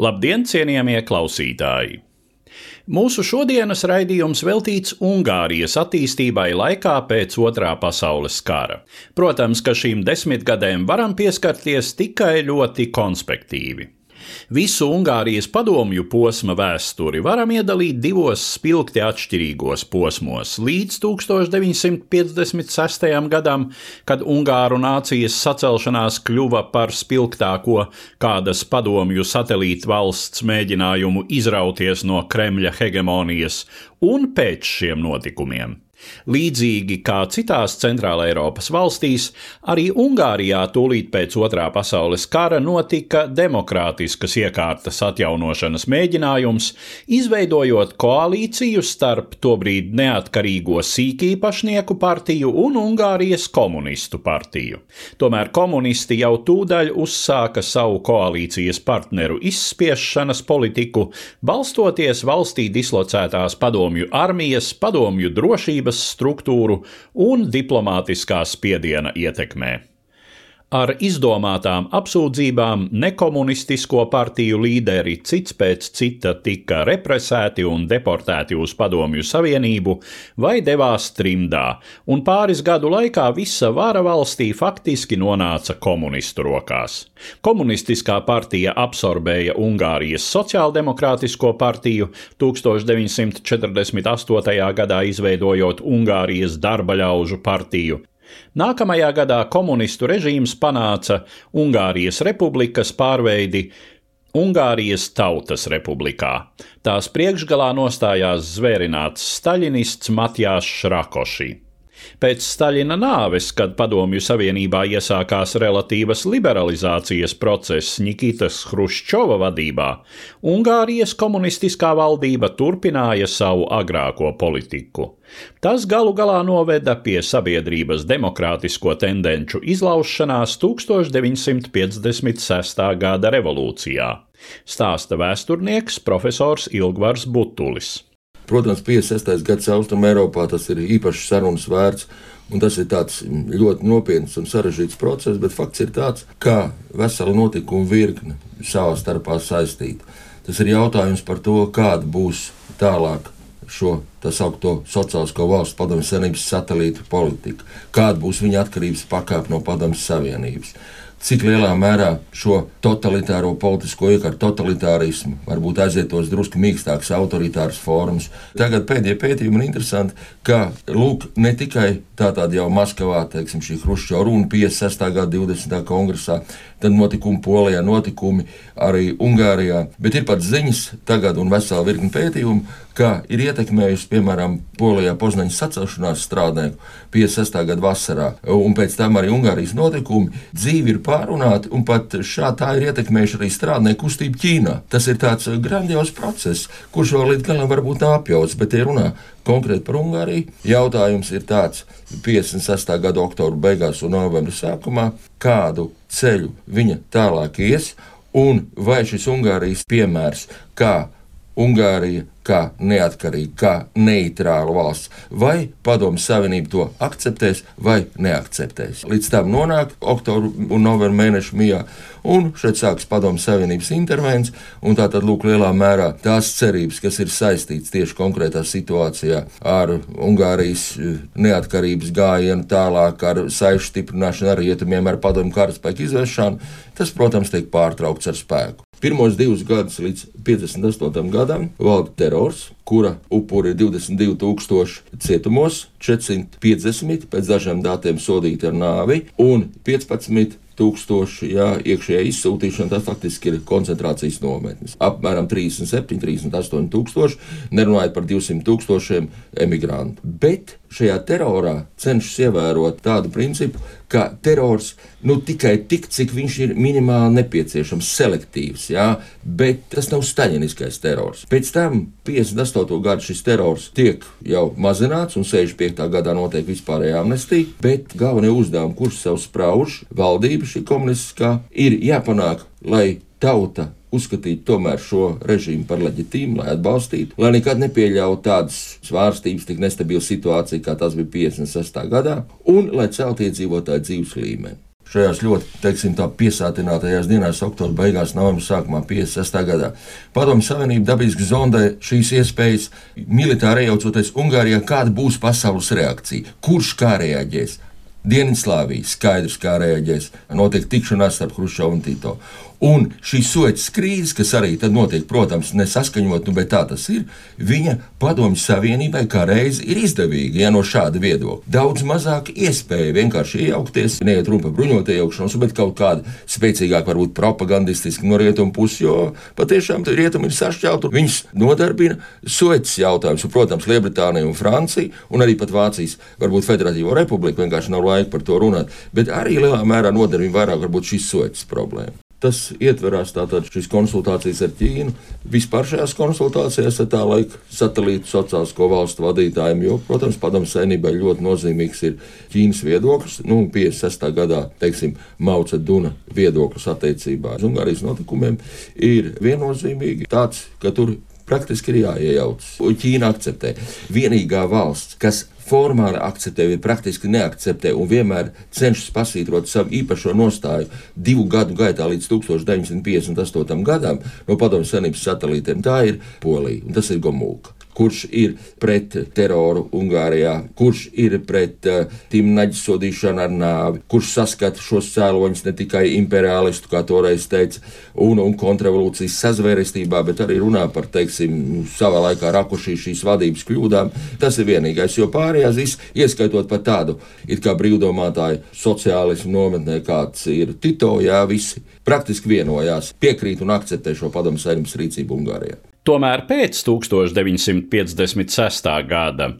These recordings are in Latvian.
Labdien, cienījamie klausītāji! Mūsu šodienas raidījums veltīts Ungārijas attīstībai laikā pēc Otrā pasaules kara. Protams, ka šīm desmitgadēm varam pieskarties tikai ļoti konspektīvi. Visu Ungārijas padomju posma vēsturi varam iedalīt divos spilgti atšķirīgos posmos - līdz 1956. gadam, kad Ungāru nācijas sacelšanās kļuva par spilgtāko kādas padomju satelītu valsts mēģinājumu izrauties no Kremļa hegemonijas, un pēc šiem notikumiem. Līdzīgi kā citās Centrāla Eiropas valstīs, arī Ungārijā tūlīt pēc Otrā pasaules kara notika demokrātiskas iekārtas atjaunošanas mēģinājums, izveidojot koalīciju starp tobrīd neatkarīgo sīkīpašnieku partiju un Ungārijas komunistu partiju. Tomēr komunisti jau tūdaļ uzsāka savu koalīcijas partneru izspiešanas politiku, balstoties valstī dislocētās padomju armijas, padomju drošības sabiedrības struktūru un diplomātiskā spiediena ietekmē. Ar izdomātām apsūdzībām nekomunistisko partiju līderi cits pēc cita tika represēti un deportēti uz Padomju Savienību vai devās trimdā, un pāris gadu laikā visa vara valstī faktiski nonāca komunistu rokās. Komunistiskā partija absorbēja Ungārijas sociāldemokrātisko partiju 1948. gadā izveidojot Ungārijas darba ļaužu partiju, Nākamajā gadā komunistu režīms panāca Ungārijas republikas pārveidi Ungārijas Tautas Republikā. Tās priekšgalā nostājās zvērināts staļinists Matjāš Šrakoši. Pēc Staļina nāves, kad Padomju Savienībā iesākās relatīvas liberalizācijas process Nikitas Hruščova vadībā, Ungārijas komunistiskā valdība turpināja savu agrāko politiku. Tas galu galā noveda pie sabiedrības demokrātisko tendenču izlaušanās 1956. gada revolūcijā, stāsta vēsturnieks profesors Ilgvars Butulis. Protams, 56. gads Austrum Eiropā tas ir īpaši sarunas vērts. Un tas ir ļoti nopietns un sarežģīts process, bet fakts ir tāds, ka vesela notikuma virkne savā starpā saistīta. Tas ir jautājums par to, kāda būs tālāk šo tā saucamo sociālisko valstu padomju savienības satelītu politika, kāda būs viņa atkarības pakāpe no padomju savienības cik lielā mērā šo totalitāro politisko iekārtu, totalitārismu, varbūt aizietos drusku mīkstākas, autoritāras formas. Tagad pēdējie pētījumi ir interesanti, ka lūk, ne tikai tā tāda jau Maskavā, teiksim, šī Hruščova runa 56. gada 20. kongresā, tad notikumi Polijā, notikumi arī Ungārijā, bet ir pat ziņas tagad un vesela virkni pētījumu, kā ir ietekmējusi, piemēram, Polijā Poznaņas sacelšanās strādnieku 56. gada vasarā, un pēc tam arī Ungārijas notikumi. Dzīve ir pārunāta, un pat šā tā ir ietekmējuši arī strādnieku kustību Ķīnā. Tas ir tāds grandios process, kurš vēl līdz galam varbūt nav apjauts, bet tie runā konkrēti par Ungāriju. Jautājums ir tāds, 56. gada oktobra beigās un novembra sākumā, kādu ceļu viņa tālāk ies, un vai šis Ungārijas piemērs, kā Ungārija kā neatkarīga, kā neitrāla valsts, vai Padomju Savienība to akceptēs vai neakceptēs. Līdz tam nonāk oktobra un novembra mēneša mijā, un šeit sākas Padomju Savienības intervences, un tā tad lūk lielā mērā tās cerības, kas ir saistītas tieši konkrētā situācijā ar Ungārijas eh, neatkarības gājienu, tālāk ar saišu stiprināšanu ar rietumiem, ar padomju karaspēku izvēršanu, tas, protams, tiek pārtraukts ar spēku. Pirmos divus gadus līdz 58. gadam valda terors, kura upuri ir 22,000 cietumos, 450 pēc dažiem datiem sodīti ar nāvi un 15 tūkstoši jā, iekšējā izsūtīšana, tas faktiski ir koncentrācijas nometnes. Apmēram 37, 38 tūkstoši, nerunājot par 200 tūkstošiem emigrantu. Bet šajā terorā cenšas ievērot tādu principu, ka terors nu, tikai tik, cik viņš ir minimāli nepieciešams, selektīvs, jā, bet tas nav staļiniskais terors. Pēc tam 58. gada šis terors tiek jau mazināts un 65. gadā notiek vispārējā amnestija, bet galvenie uzdevumi, kurus sev sprauž valdība šī komunistiskā, ir jāpanāk, lai tauta uzskatīt tomēr šo režīmu par leģitīmu, lai atbalstītu, lai nekad nepieļautu tādas svārstības, tik nestabilu situāciju, kā tas bija 56. gadā, un lai celtu iedzīvotāju dzīves līmeni. Šajās ļoti, teiksim, tā piesātinātajās dienās, oktobra beigās, novembra sākumā, 56. gadā. Padomju Savienība dabiski zondē šīs iespējas, militāri iejaucoties Ungārijā, kāda būs pasaules reakcija, kurš kā reaģēs. Dienvidslāvija skaidrs, kā reaģēs. Notiek tikšanās starp Hruškovu un Tito. Un šī soļas krīze, kas arī notiek, protams, nesaskaņot, nu, bet tā tas ir, viņa padomju savienībai kā reizi ir izdevīga, ja no šāda viedokļa. Daudz mazāk iespēja vienkārši iejaukties, neiet runa par bruņotu iejaukšanos, bet kaut kāda spēcīgāka, varbūt propagandistiska no rietumu puses, jo patiešām rietumi ir sašķelti. Viņus nodarbina soļas jautājums, un, protams, Lielbritānija un Francija, un arī pat Vācijas, varbūt Federatīvo republiku, vienkārši nav laika par to runāt, bet arī lielā mērā nodarbina vairāk varbūt šīs soļas problēma. Tas ietverās tātad šīs konsultācijas ar Ķīnu. Vispār šajās konsultācijās ar tā laika satelītu sociālisko valstu vadītājiem, jo, protams, padomu saimībai ļoti nozīmīgs ir Ķīnas viedoklis. Nu, 56. gadā, teiksim, Mauca Duna viedoklis attiecībā uz Ungārijas notikumiem ir viennozīmīgi tāds, ka tur praktiski ir jāiejaucas. Ķīna akceptē. Vienīgā valsts, kas formāli akceptē, vai praktiski neakceptē un vienmēr cenšas pasvītrot savu īpašo nostāju divu gadu gaitā līdz 1958. gadam no Padomju Savienības satelītiem. Tā ir Polija un tas ir Gomulka kurš ir pret teroru Ungārijā, kurš ir pret uh, eh, timnaģu sodīšanu ar nāvi, kurš saskata šos cēloņus ne tikai imperialistu, kā toreiz teica, un, un kontrrevolūcijas sazvērestībā, bet arī runā par, teiksim, savā laikā rakušī šīs vadības kļūdām. Tas ir vienīgais, jo pārējās viss, ieskaitot pat tādu it kā brīvdomātāju sociālismu nometnē, kāds ir Tito, jā, visi praktiski vienojās, piekrīt un akceptē šo padomu saimnes rīcību Ungārijā. Tomēr pēc 1956. gada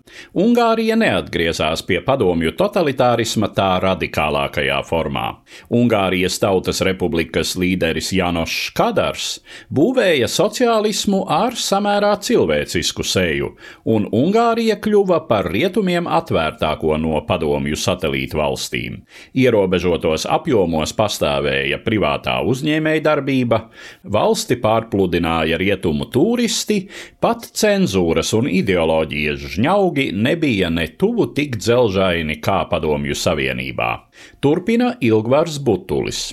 Ungārija neatgriezās pie padomju totalitārisma tā radikālākajā formā. Ungārijas Tautas Republikas līderis Janošs Kadars būvēja sociālismu ar samērā cilvēcisku seju, un Ungārija kļuva par rietumiem atvērtāko no padomju satelītu valstīm. Ierobežotos apjomos pastāvēja privātā uzņēmējdarbība, valsti pārpludināja rietumu tūri turisti, pat cenzūras un ideoloģijas žņaugi nebija ne tuvu tik dzelžaini kā Padomju Savienībā. Turpina Ilgvars Butulis.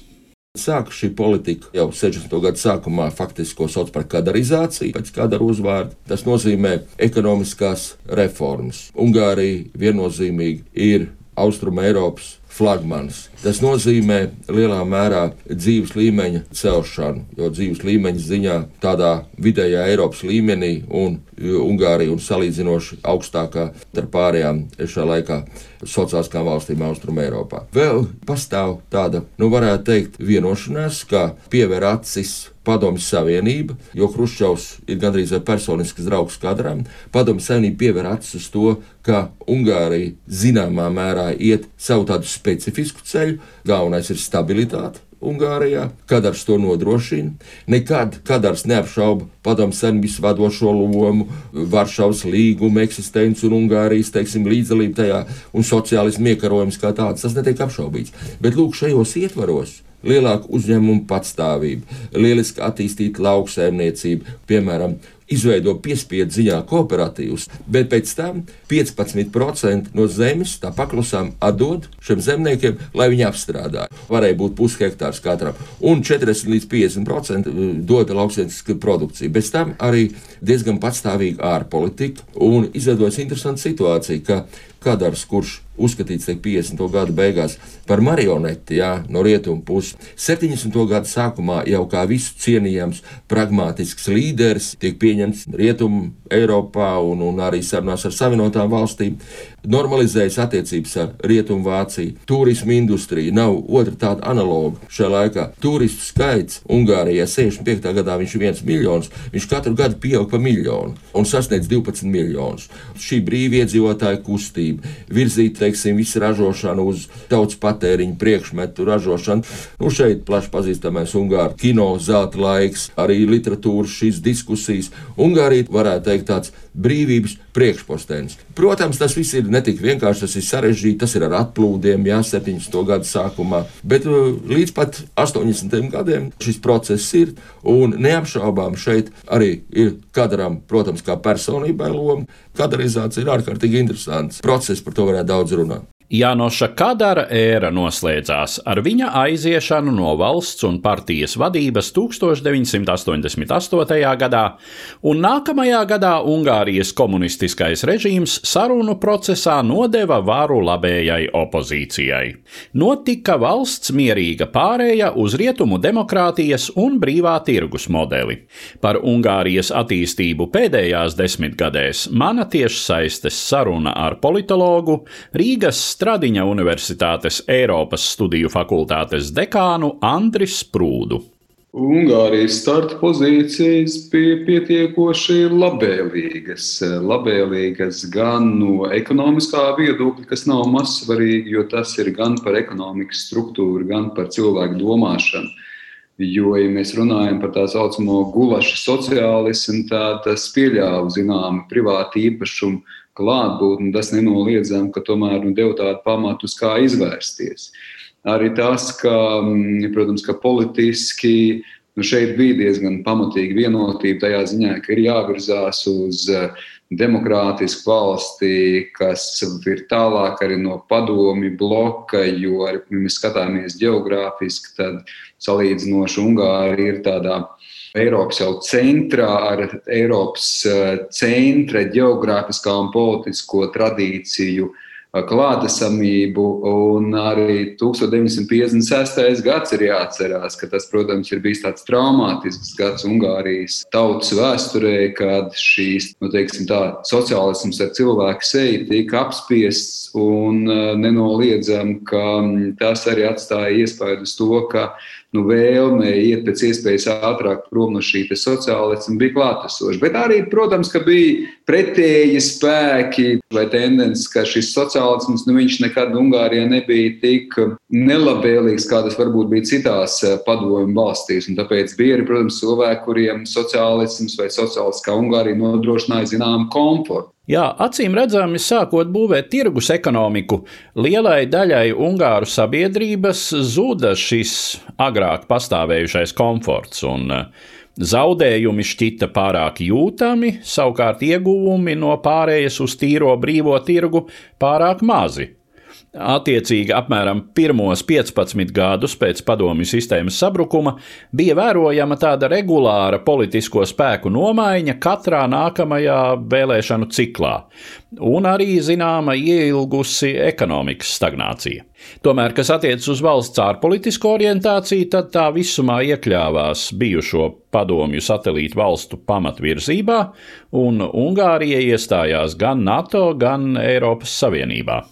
Sāka šī politika jau 60. gada sākumā, faktiski ko sauc par kadarizāciju, pēc kadara uzvārda. Tas nozīmē ekonomiskās reformas. Ungārija viennozīmīgi ir Austrum Eiropas flagmanis. Tas nozīmē lielā mērā dzīves līmeņa celšanu, jo dzīves līmeņa ziņā tādā vidējā Eiropas līmenī un Ungārija un salīdzinoši augstākā starp pārējām šajā laikā sociāliskām valstīm Austrum Eiropā. Vēl pastāv tāda, nu varētu teikt, vienošanās, ka piever acis Padomju Savienība, jo Hruščovs ir gandrīz vai personisks draugs kadram. Padomju Savienība pievēr acis uz to, ka Ungārija zināmā mērā iet savu tādu specifisku ceļu. Galvenais ir stabilitāte. Ungārijā, Kadars to nodrošina. Nekad Kadars neapšauba padomu savienības vadošo lomu, Varšavas līguma eksistenci un Ungārijas teiksim, līdzdalību tajā un sociālismu iekarojums kā tāds. Tas netiek apšaubīts. Bet lūk, šajos ietvaros lielāka uzņēmuma patstāvība, lieliski attīstīta lauksaimniecība, piemēram, izveido piespiedu ziņā kooperatīvus, bet pēc tam 15% no zemes tā paklusām atdod šiem zemniekiem, lai viņi apstrādā. Varēja būt pushektārs katram, un 40 līdz 50% dota lauksaimnieciska produkcija. Bez tam arī diezgan patstāvīga ārpolitika un izveidojas interesanta situācija, ka Kadars, kurš uzskatīts tiek 50. gadu beigās par marioneti jā, no rietumu puses. 70. gadu sākumā jau kā visu cienījams, pragmātisks līderis tiek pieņemts rietumu Eiropā un, un arī sarunās ar Savienotām valstīm. Normalizējas attiecības ar Rietumu Vāciju. Turismu industrija nav otra tāda analoga šajā laikā. Turistu skaits Ungārijā 65. gadā viņš ir viens miljons, viņš katru gadu pieaug pa miljonu un sasniedz 12 miljonus. Šī brīvā iedzīvotāja kustība, virzīt teiksim, visu ražošanu uz tautas patēriņu priekšmetu ražošanu. Nu, šeit plaši pazīstamais Ungāru kino zelta laiks, arī literatūras šīs diskusijas. Ungārija varētu teikt tāds brīvības priekšpostens. Protams, tas viss ir ne tik vienkārši, tas ir sarežģīti, tas ir ar atplūdiem, jā, 70. gadu sākumā, bet uh, līdz pat 80. gadiem šis process ir, un neapšaubām šeit arī ir kadram, protams, kā personībai loma. Kadarizācija ir ārkārtīgi interesants process, par to varētu daudz runāt. Jānoša Kadara ēra noslēdzās ar viņa aiziešanu no valsts un partijas vadības 1988. gadā, un nākamajā gadā Ungārijas komunistiskais režīms sarunu procesā nodeva varu labējai opozīcijai. Notika valsts mierīga pārēja uz rietumu demokrātijas un brīvā tirgus modeli. Par Ungārijas attīstību pēdējās desmitgadēs mana tiešsaistes saruna ar politologu Rīgas Stradiņa Universitātes Eiropas studiju fakultātes dekānu Andris Prūdu. Ungārijas starta pozīcijas bija pietiekoši labvēlīgas. Labvēlīgas gan no ekonomiskā viedokļa, kas nav mazsvarīgi, jo tas ir gan par ekonomikas struktūru, gan par cilvēku domāšanu. Jo, ja mēs runājam par tā saucamo gulašu sociālismu, tad tas pieļāva zināmu privātu īpašumu klātbūtni, tas nenoliedzami, ka tomēr nu, deva tādu pamatu, kā izvērsties. Arī tas, ka, mm, protams, ka politiski nu, šeit bija diezgan pamatīga vienotība tajā ziņā, ka ir jāvirzās uz eh, demokrātisku valsti, kas ir tālāk arī no padomi bloka, jo, ja mēs skatāmies geogrāfiski, tad salīdzinoši Ungārija ir tādā Eiropas jau centrā ar Eiropas eh, centra geogrāfiskā un politisko tradīciju klātesamību. Un arī 1956. gads ir jāatcerās, ka tas, protams, ir bijis tāds traumātisks gads Ungārijas tautas vēsturē, kad šīs, nu, teiksim tā, sociālisms ar cilvēku seju tika apspiests un eh, nenoliedzam, ka mm, tas arī atstāja iespēju uz to, ka nu, vēlme iet pēc iespējas ātrāk prom no šī sociālisma bija klātesoša. Bet arī, protams, bija pretēji spēki vai tendences, ka šis sociālisms nu, nekad Ungārijā nebija tik nelabvēlīgs, kā tas varbūt bija citās eh, padomju valstīs. Un tāpēc bija arī, protams, cilvēki, kuriem sociālisms vai sociālistiskā Ungārija nodrošināja zināmu komfortu. Jā, acīm redzami, sākot būvēt tirgus ekonomiku, lielai daļai Ungāru sabiedrības zuda šis agrāk pastāvējušais komforts, un eh, zaudējumi šķita pārāk jūtami, savukārt ieguvumi no pārējas uz tīro brīvo tirgu pārāk mazi. Attiecīgi, apmēram pirmos 15 gadus pēc padomju sistēmas sabrukuma bija vērojama tāda regulāra politisko spēku nomaiņa katrā nākamajā vēlēšanu ciklā, un arī zināma ieilgusi ekonomikas stagnācija. Tomēr, kas attiecas uz valsts ārpolitisko orientāciju, tad tā visumā iekļāvās bijušo padomju satelītu valstu pamatvirzībā, un Ungārija iestājās gan NATO, gan Eiropas Savienībā.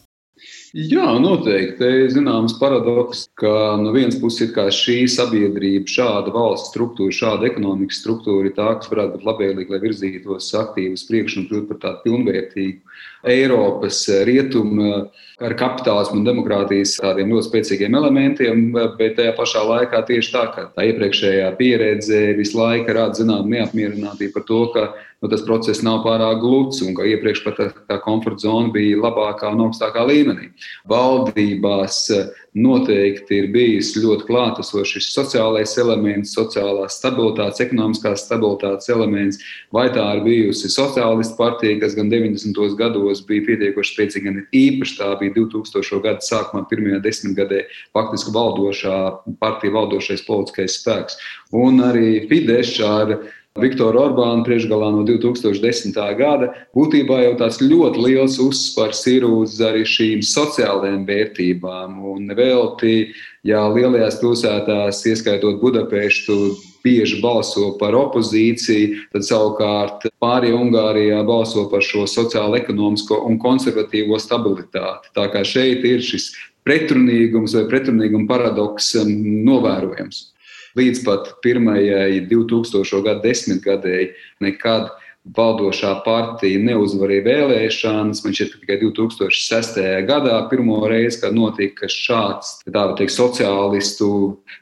Jā, noteikti. Ir zināms paradoks, ka no vienas puses šī sabiedrība, šāda valsts struktūra, šāda ekonomikas struktūra ir tā, kas varētu būt labvēlīga, lai virzītos aktīvi uz priekšu un kļūtu par tādu pilnvērtīgu Eiropas rietumu ar kapitālismu un demokrātijas tādiem ļoti spēcīgiem elementiem, bet tajā pašā laikā tieši tā, ka tā iepriekšējā pieredze visu laiku rāda zināmu neapmierinātību par to, ka nu, tas process nav pārāk gluds un ka iepriekš pat tā, tā komforta zona bija labākā un augstākā līmenī. Valdībās eh, noteikti ir bijis ļoti klātesošs sociālais elements, sociālās stabilitātes, ekonomiskās stabilitātes elements, vai tā ir bijusi sociālistu partija, kas gan 90. gados bija pietiekoši spēcīga, gan īpaši tā bija 2000. gada sākumā, pirmajā desmitgadē, faktiski valdošā partija, valdošais politiskais spēks. Un arī Fidesz ar Viktoru Orbānu priekšgalā no 2010. gada, būtībā jau tāds ļoti liels uzsvars ir uz arī šīm sociālajām vērtībām. Un velti, ja lielajās pilsētās, ieskaitot Budapeštu, bieži balso par opozīciju, tad savukārt pārējie Ungārijā balso par šo sociālo, ekonomisko un konservatīvo stabilitāti. Tā kā šeit ir šis pretrunīgums vai pretrunīguma paradoks um, novērojams līdz pat pirmajai 2000. gada desmitgadēji nekad valdošā partija neuzvarēja vēlēšanas. Man šķiet, ka tikai 2006. gadā pirmo reizi, kad notika šāds teikt, sociālistu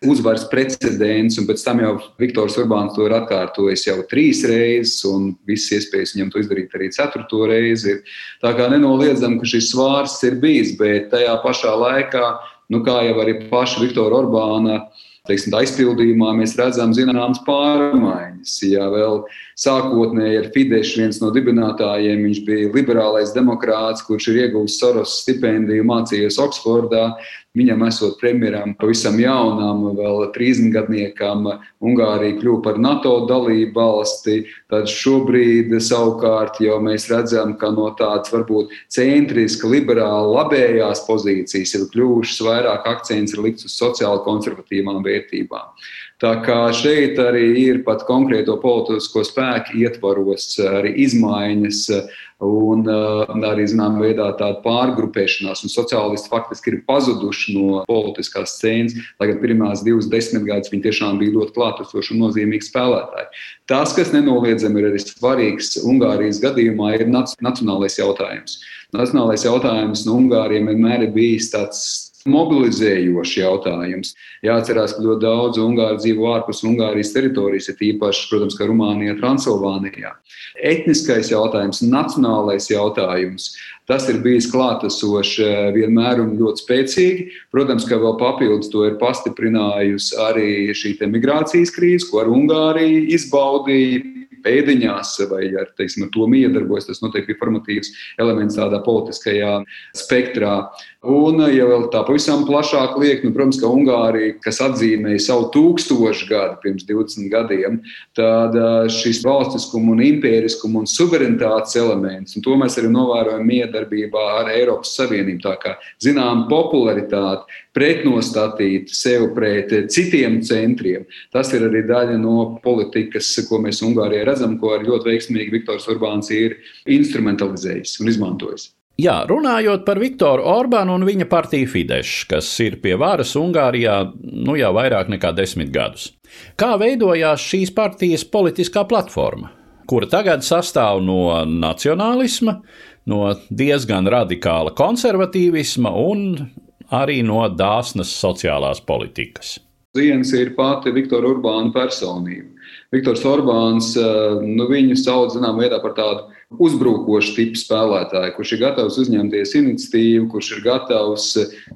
uzvaras precedents, un pēc tam jau Viktors Urbāns to ir atkārtojis jau trīs reizes, un visas iespējas viņam to izdarīt arī ceturto reizi. Tā kā nenoliedzam, ka šis svārs ir bijis, bet tajā pašā laikā, nu, kā jau arī paša Viktora Orbāna teiksim, aizpildījumā mēs redzam zināmas pārmaiņas. Ja vēl sākotnēji ar Fidesz viens no dibinātājiem, viņš bija liberālais demokrāts, kurš ir ieguvis Soros stipendiju, mācījies Oksfordā. Viņam esot premjeram, pavisam jaunam, vēl 30 gadniekam, Ungārija kļuva par NATO dalību valsti. Tad šobrīd savukārt jau mēs redzam, ka no tādas varbūt centriska, liberāla, labējās pozīcijas ir kļuvušas vairāk akcents ir likts uz sociāli konservatīvām vērtībām. Tā kā šeit arī ir pat konkrēto politisko spēku ietvaros arī izmaiņas un arī, zināmā veidā, tāda pārgrupēšanās. Un sociālisti faktiski ir pazuduši no politiskās scēnas, lai gan pirmās divas desmitgades viņi tiešām bija ļoti klātesoši un nozīmīgi spēlētāji. Tas, kas nenoliedzami ir arī svarīgs Ungārijas gadījumā, ir nacionālais jautājums. Nacionālais jautājums no Ungāriem vienmēr ir bijis tāds mobilizējošs jautājums. Jāatcerās, ka ļoti daudz Ungāru dzīvo ārpus Ungārijas teritorijas, ir īpaši, protams, ka Rumānijā, Transilvānijā. Etniskais jautājums, nacionālais jautājums. Tas ir bijis klātesošs eh, vienmēr un ļoti spēcīgi. Protams, ka vēl papildus to ir pastiprinājusi arī šī migrācijas krīze, ko ar Ungāriju izbaudīja pēdiņās vai ar, teiksim, ar to miedarbojas. Tas noteikti bija formatīvs elements tādā politiskajā spektrā. Un, ja vēl tā pavisam plašāk liek, nu, protams, ka Ungārija, kas atzīmēja savu tūkstošu gadu pirms 20 gadiem, tad šis valstiskuma un impēriskuma un suverenitātes elements, un to mēs arī novērojam miedarbībā ar Eiropas Savienību. Tā kā zinām popularitāti, pretnostatīt sev pret citiem centriem, tas ir arī daļa no politikas, ko mēs Ungārijā redzam, ko arī ļoti veiksmīgi Viktors Urbāns ir instrumentalizējis un izmantojis. Jā, runājot par Viktoru Orbānu un viņa partiju Fidesz, kas ir pie varas Ungārijā nu jau vairāk nekā desmit gadus. Kā veidojās šīs partijas politiskā platforma, kura tagad sastāv no nacionālisma, no diezgan radikāla konservatīvisma un arī no dāsnas sociālās politikas? Viens ir pati Viktora Urbāna personība. Viktors Orbāns, eh, nu, viņu sauc zināmā veidā par tādu uzbrukošu tipu spēlētāju, kurš ir gatavs uzņemties iniciatīvu, kurš ir gatavs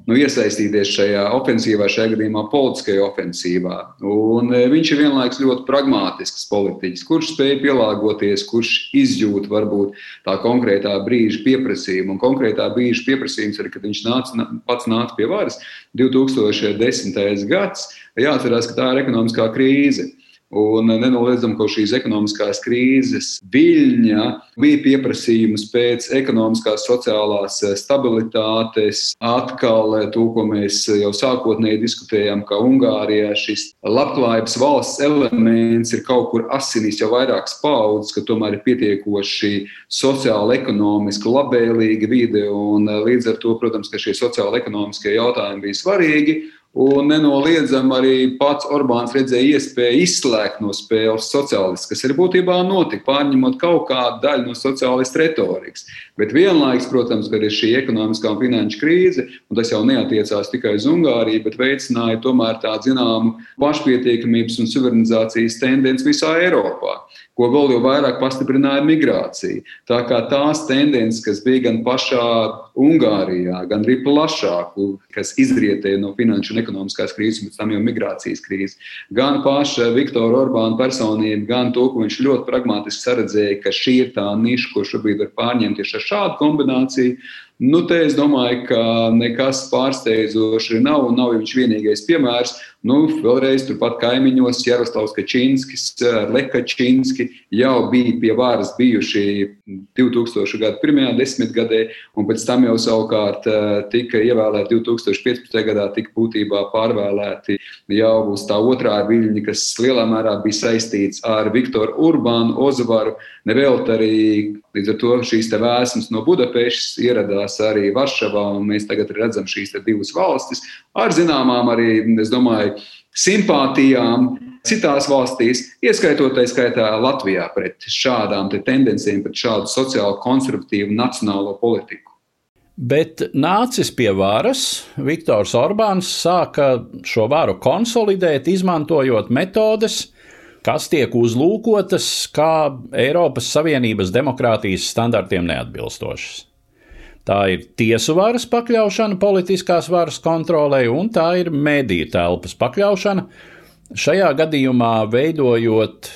nu, iesaistīties šajā ofensīvā, šajā gadījumā politiskajā ofensīvā. Un e, viņš ir vienlaikus ļoti pragmātisks politiķis, kurš spēj pielāgoties, kurš izjūt varbūt tā konkrētā brīža pieprasījumu. Un konkrētā brīža pieprasījums ir, kad viņš nāca, pats nāca pie varas 2010. gads. Jāatcerās, ka tā ir ekonomiskā krīze. Un nenoliedzam, ka šīs ekonomiskās krīzes viļņa bija pieprasījums pēc ekonomiskās, sociālās stabilitātes, atkal to, ko mēs jau sākotnēji diskutējām, ka Ungārijā šis labklājības valsts elements ir kaut kur asinīs jau vairākas paudzes, ka tomēr ir pietiekoši sociāli, ekonomiski labvēlīga vide, un līdz ar to, protams, ka šie sociāli ekonomiskie jautājumi bija svarīgi. Un nenoliedzami arī pats Orbāns redzēja iespēju izslēgt no spēles sociālistus, kas ir būtībā notika, pārņemot kaut kādu daļu no sociālistu retorikas. Bet vienlaikus, protams, ir šī ekonomiskā un finanšu krīze, un tas jau neatiecās tikai uz Ungāriju, bet veicināja tomēr tādu zināmu pašpietiekamības un suverenizācijas tendenci visā Eiropā ko vēl jau vairāk pastiprināja migrācija. Tā kā tās tendences, kas bija gan pašā Ungārijā, gan arī plašāk, kas izrietēja no finanšu un ekonomiskās krīzes, pēc tam jau migrācijas krīzes, gan paša Viktora Orbāna personība, gan to, ko viņš ļoti pragmatiski saredzēja, ka šī ir tā niša, ko šobrīd var pārņemt tieši ar šādu kombināciju. Nu, te es domāju, ka nekas pārsteidzošs nav un nav viņš vienīgais piemērs. Nu, vēlreiz turpat kaimiņos Jaroslavs Kačinskis, Lekačinski jau bija pie varas bijuši 2000. gada pirmajā desmitgadē, un pēc tam jau savukārt eh, tika ievēlēti 2015. gadā, tika būtībā pārvēlēti jau uz tā otrā viļņa, kas lielā mērā bija saistīts ar Viktoru Urbānu Ozvaru. Nevēlt arī līdz ar to šīs vēsmas no Budapeštas ieradās arī Varšavā, un mēs tagad redzam šīs divas valstis ar zināmām arī, es domāju, simpātijām citās valstīs, ieskaitot tā skaitā Latvijā pret šādām te tendencēm, pret šādu sociāli konservatīvu nacionālo politiku. Bet nācis pie varas, Viktors Orbāns sāka šo varu konsolidēt, izmantojot metodes, kas tiek uzlūkotas kā Eiropas Savienības demokrātijas standartiem neatbilstošas. Tā ir tiesu varas pakļaušana politiskās varas kontrolē, un tā ir mediju telpas pakļaušana. Šajā gadījumā veidojot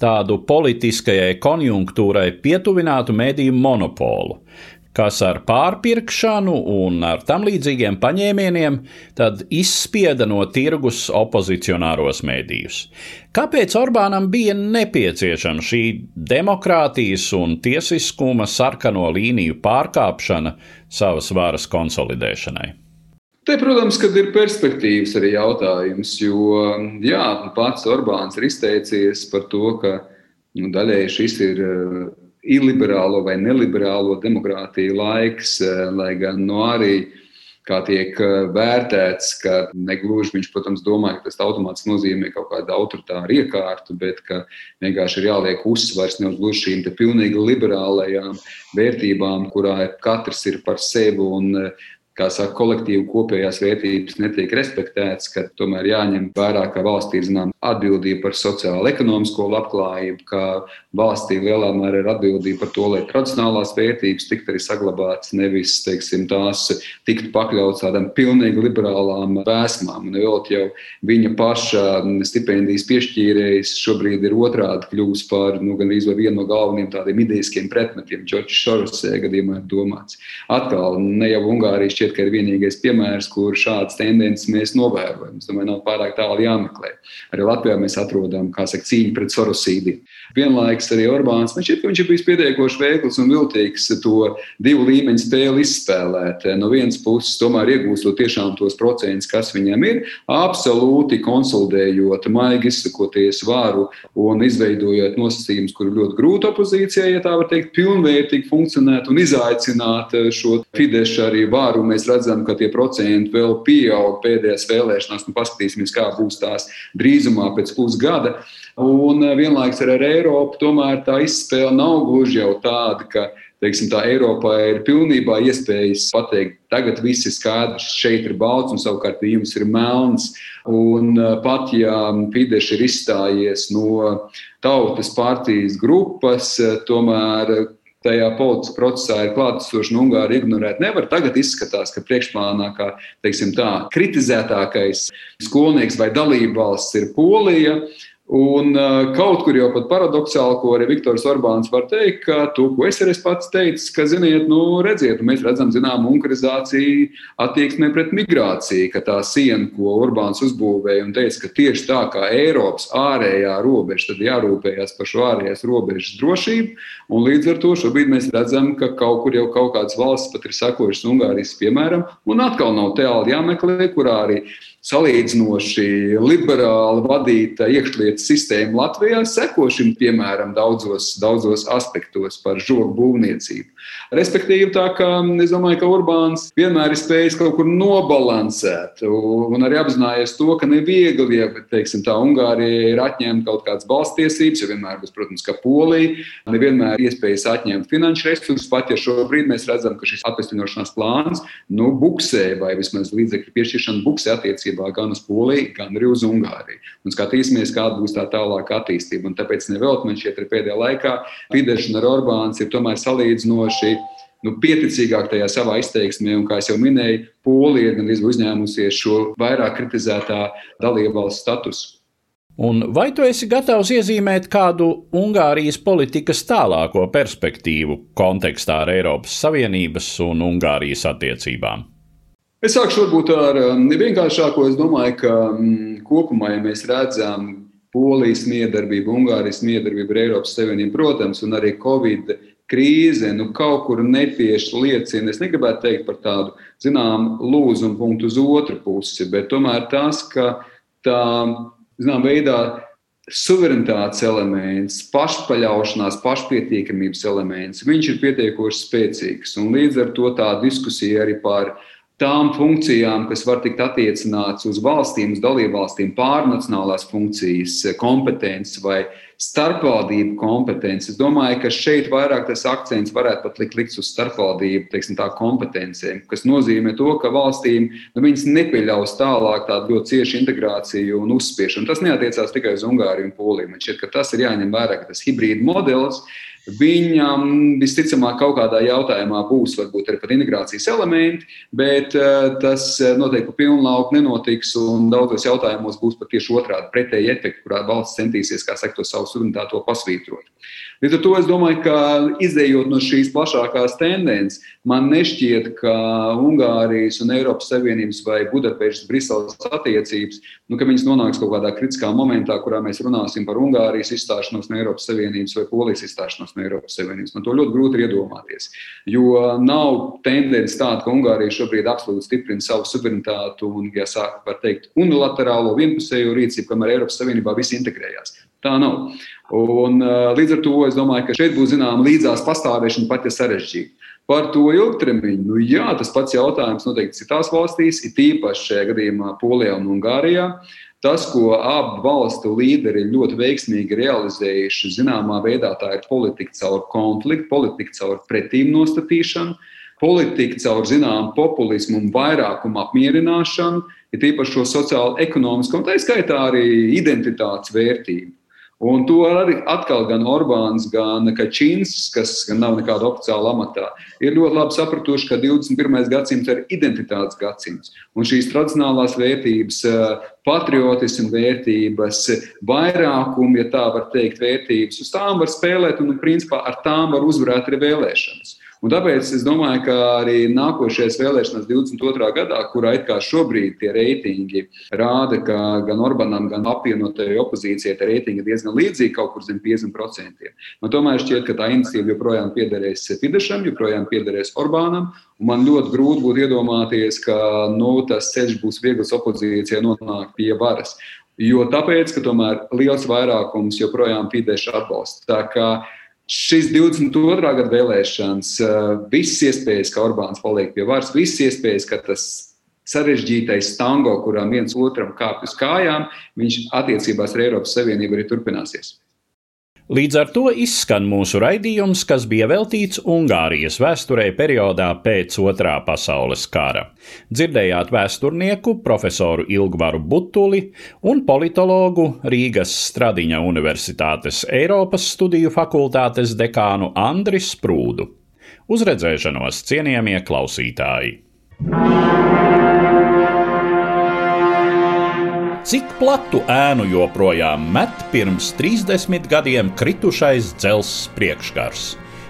tādu politiskajai konjunktūrai pietuvinātu mediju monopolu, kas ar pārpirkšanu un ar tam līdzīgiem paņēmieniem izspieda no tirgus opozicionāros mēdījus. Kāpēc Orbānam bija nepieciešama šī demokrātijas un tiesiskuma sarkano līniju pārkāpšana savas varas konsolidēšanai? Te, protams, ir perspektīvas arī jautājums, jo jā, pats Orbāns ir izteicies par to, ka nu, daļēji šis ir iliberālo vai neliberālo demokrātiju laiks, eh, lai gan no arī kā tiek eh, vērtēts, ka negluži viņš, protams, domā, ka tas automātiski nozīmē kaut kādu autoritāru iekārtu, bet ka vienkārši ir jāliek uzsvars ne uz gluži šīm pilnīgi liberālajām vērtībām, kurā katrs ir par sevi un eh, kā saka, kolektīvu kopējās vērtības netiek respektētas, ka tomēr jāņem vērā, ka valstī ir zināma atbildība par sociālo ekonomisko labklājību, ka valstī lielā mērā ir atbildība par to, lai tradicionālās vērtības tiktu arī saglabātas, nevis teiksim, tās tiktu pakļautas tādām pilnīgi liberālām vēsmām. Un vēl jau viņa paša stipendijas piešķīrējs šobrīd ir otrādi kļuvis par nu, gandrīz vienu no galvenajiem tādiem idejiskiem pretmetiem. Džordžs Šorosē gadījumā ir domāts. Atkal ne jau Ungārija šķiet, ka ir vienīgais piemērs, kur šādas tendences mēs novērojam. Es domāju, nav pārāk tālu jāmeklē. Arī Latvijā mēs atrodam, saka, cīņu pret sorosīdiem. Vienlaikus arī Orbāns, man šķiet, ka viņš ir bijis pietiekoši veikls un viltīgs to divu līmeņu spēli izspēlēt. No vienas puses, tomēr iegūstot tiešām tos procentus, kas viņam ir, absolūti konsolidējot, maigi izsakoties varu un izveidojot nosacījumus, kur ir ļoti grūti opozīcijai, ja tā var teikt, pilnvērtīgi funkcionēt un izaicināt šo Fidešu arī varu. Mēs redzam, ka tie procenti vēl pieaug pēdējās vēlēšanās, un paskatīsimies, kā būs tās drīzumā pēc pusgada. Un eh, vienlaikus ar Eiropu tomēr tā izspēle nav gluži jau tāda, ka teiksim, tā Eiropā ir pilnībā iespējas pateikt, tagad viss ir skaidrs, šeit ir balts un savukārt jums ir melns. Un eh, pat ja Fidesz ir izstājies no tautas partijas grupas, eh, tomēr tajā politiskā procesā ir klātesoši un Ungāri ignorēt nevar. Tagad izskatās, ka priekšplānā kā teiksim, tā, kritizētākais skolnieks vai dalībvalsts ir Polija. Un kaut kur jau pat paradoxāli, ko arī Viktors Orbāns var teikt, ka to, ko es arī pats teicu, ka, ziniet, nu, redziet, mēs redzam, zinām, unkarizāciju attieksmē pret migrāciju, ka tā siena, ko Orbāns uzbūvēja un teica, ka tieši tā kā Eiropas ārējā robeža, tad jārūpējas par šo ārējās robežas drošību. Un līdz ar to šobrīd mēs redzam, ka kaut kur jau kaut kādas valsts pat ir sakojušas Ungārijas piemēram, un atkal nav tālu jāmeklē, kurā arī salīdzinoši liberāli vadīta iekšlietu sistēma Latvijā seko šim piemēram daudzos, daudzos aspektos par žogu būvniecību. Respektīvi, tā kā es domāju, ka Urbāns vienmēr ir spējis kaut kur nobalansēt un arī apzinājies to, ka neviegli, ja teiksim, tā Ungārija ir atņemta kaut kādas balstiesības, jo vienmēr būs, protams, ka Polija, nevienmēr iespējas atņemt finanšu resursus, pat ja šobrīd mēs redzam, ka šis atvesļošanās plāns nu, buksē vai vismaz līdzekļu piešķiršana buksē attiecībā gan uz Poliju, gan arī uz Ungāriju. Un skatīsimies, kāda būs tā tālāka attīstība. Un tāpēc nevelti man šķiet, ka pēdējā laikā Fidesz un Orbāns ir tomēr salīdzinoši nu, pieticīgāk tajā savā izteiksmē, un, kā jau minēju, Polija ir gandrīz uzņēmusies šo vairāk kritizētā dalībvalsts statusu. Un vai tu esi gatavs iezīmēt kādu Ungārijas politikas tālāko perspektīvu kontekstā ar Eiropas Savienības un Ungārijas attiecībām? Es sākšu varbūt ar um, vienkāršāko. Es domāju, ka mm, kopumā, ja mēs redzam Polijas miedarbību, Ungārijas miedarbību ar Eiropas Savienību, protams, un arī Covid krīze nu, kaut kur netieši liecina. Es negribētu teikt par tādu zināmu lūzumu punktu uz otru pusi, bet tomēr tas, ka tā zināmā veidā suverenitātes elements, pašpaļaušanās, pašpietiekamības elements, viņš ir pietiekoši spēcīgs. Un līdz ar to tā diskusija arī par tām funkcijām, kas var tikt attiecināts uz valstīm, uz dalībvalstīm, pārnacionālās funkcijas, kompetences vai starpvaldību kompetences. Es domāju, ka šeit vairāk tas akcents varētu pat likt likts uz starpvaldību teiksim, kompetencēm, kas nozīmē to, ka valstīm nu, nepieļaus tālāk tādu ļoti ciešu integrāciju un uzspiešanu. Tas neatiecās tikai uz Ungāriju un Poliju. Man šķiet, ka tas ir jāņem vērā, ka tas hibrīd modelis Viņam visticamāk kaut kādā jautājumā būs varbūt arī pat integrācijas elementi, bet uh, tas eh, noteikti lauku nenotiks. Daudzos jautājumos būs pat tieši otrādi pretēji efekti, kurā valsts centīsies, kā saka, to savu suverenitāti pasvītrot. Līdz ar to es domāju, ka izējot no šīs plašākās tendences, man nešķiet, ka Ungārijas un Eiropas Savienības vai Budapestas, Briseles attiecības, nu, ka viņas nonāks kaut kādā kritiskā momentā, kurā mēs runāsim par Ungārijas izstāšanos no Eiropas Savienības vai Polijas izstāšanos no Eiropas Savienības. Man to ļoti grūti iedomāties, jo nav tendence tāda, ka Ungārija šobrīd absolūti stiprina savu suverenitāti un, ja sāk, var teikt, unilaterālo vienpusējo rīcību, kamēr Eiropas Savienībā viss integrējās. Tā nav. Un, līdz ar to es domāju, ka šeit būs zināma līdzās pastāvēšana pat ja sarežģīta. Par to ilgtermiņu, nu jā, tas pats jautājums noteikti citās valstīs, it īpaši šajā gadījumā Polijā un Ungārijā. Tas, ko abu valstu līderi ļoti veiksmīgi realizējuši, zināmā veidā tā ir politika caur konfliktu, politika caur pretīm nostatīšanu, politika caur zināmu populismu un vairākumu apmierināšanu, ir tīpaši šo sociālo, ekonomisko un tā skaitā arī identitātes vērtību. Un to arī atkal gan Orbāns, gan Kačins, kas gan nav nekāda oficiāla amatā, ir ļoti labi sapratuši, ka 21. gadsimts ir identitātes gadsimts. Un šīs tradicionālās vērtības, eh, patriotismu vērtības, vairākumu, ja tā var teikt, vērtības, uz tām var spēlēt un, principā, ar tām var uzvarēt arī vēlēšanas. Un tāpēc es domāju, ka arī nākošais vēlēšanās 22. gadā, kurā it kā šobrīd tie reitingi rāda, ka gan Orbānam, gan apvienotajai opozīcijai tie reitingi ir diezgan līdzīgi, kaut kur zem 50%. Man tomēr šķiet, ka tā iniciatīva joprojām piederēs Fidešam, joprojām piederēs Orbānam. Man ļoti grūti būtu iedomāties, ka nu, tas ceļš būs viegls opozīcijai nonākt pie varas. Jo tāpēc, ka tomēr liels vairākums joprojām Fidesz atbalsta šīs 22. gada vēlēšanas, eh, visas iespējas, ka Orbāns paliek pie varas, visas iespējas, ka tas sarežģītais tango, kurām viens otram kāpj uz kājām, viņš attiecībās ar Eiropas Savienību arī turpināsies. Līdz ar to izskan mūsu raidījums, kas bija veltīts Ungārijas vēsturē periodā pēc Otrā pasaules kara. Dzirdējāt vēsturnieku profesoru Ilgvaru Butuli un politologu Rīgas Stradiņa Universitātes Eiropas studiju fakultātes dekānu Andri Sprūdu. Uz redzēšanos, cienījamie klausītāji! Cik platu ēnu joprojām met pirms 30 gadiem kritušais dzelzs priekškars?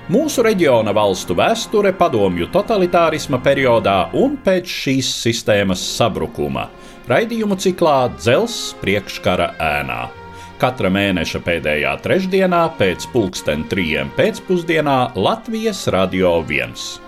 Mūsu reģiona valstu vēsture padomju totalitārisma periodā un pēc šīs sistēmas sabrukuma - raidījumu ciklā Dzelzs priekškara ēnā. Katra mēneša pēdējā trešdienā pēc pulksten trijiem pēcpusdienā Latvijas Radio 1.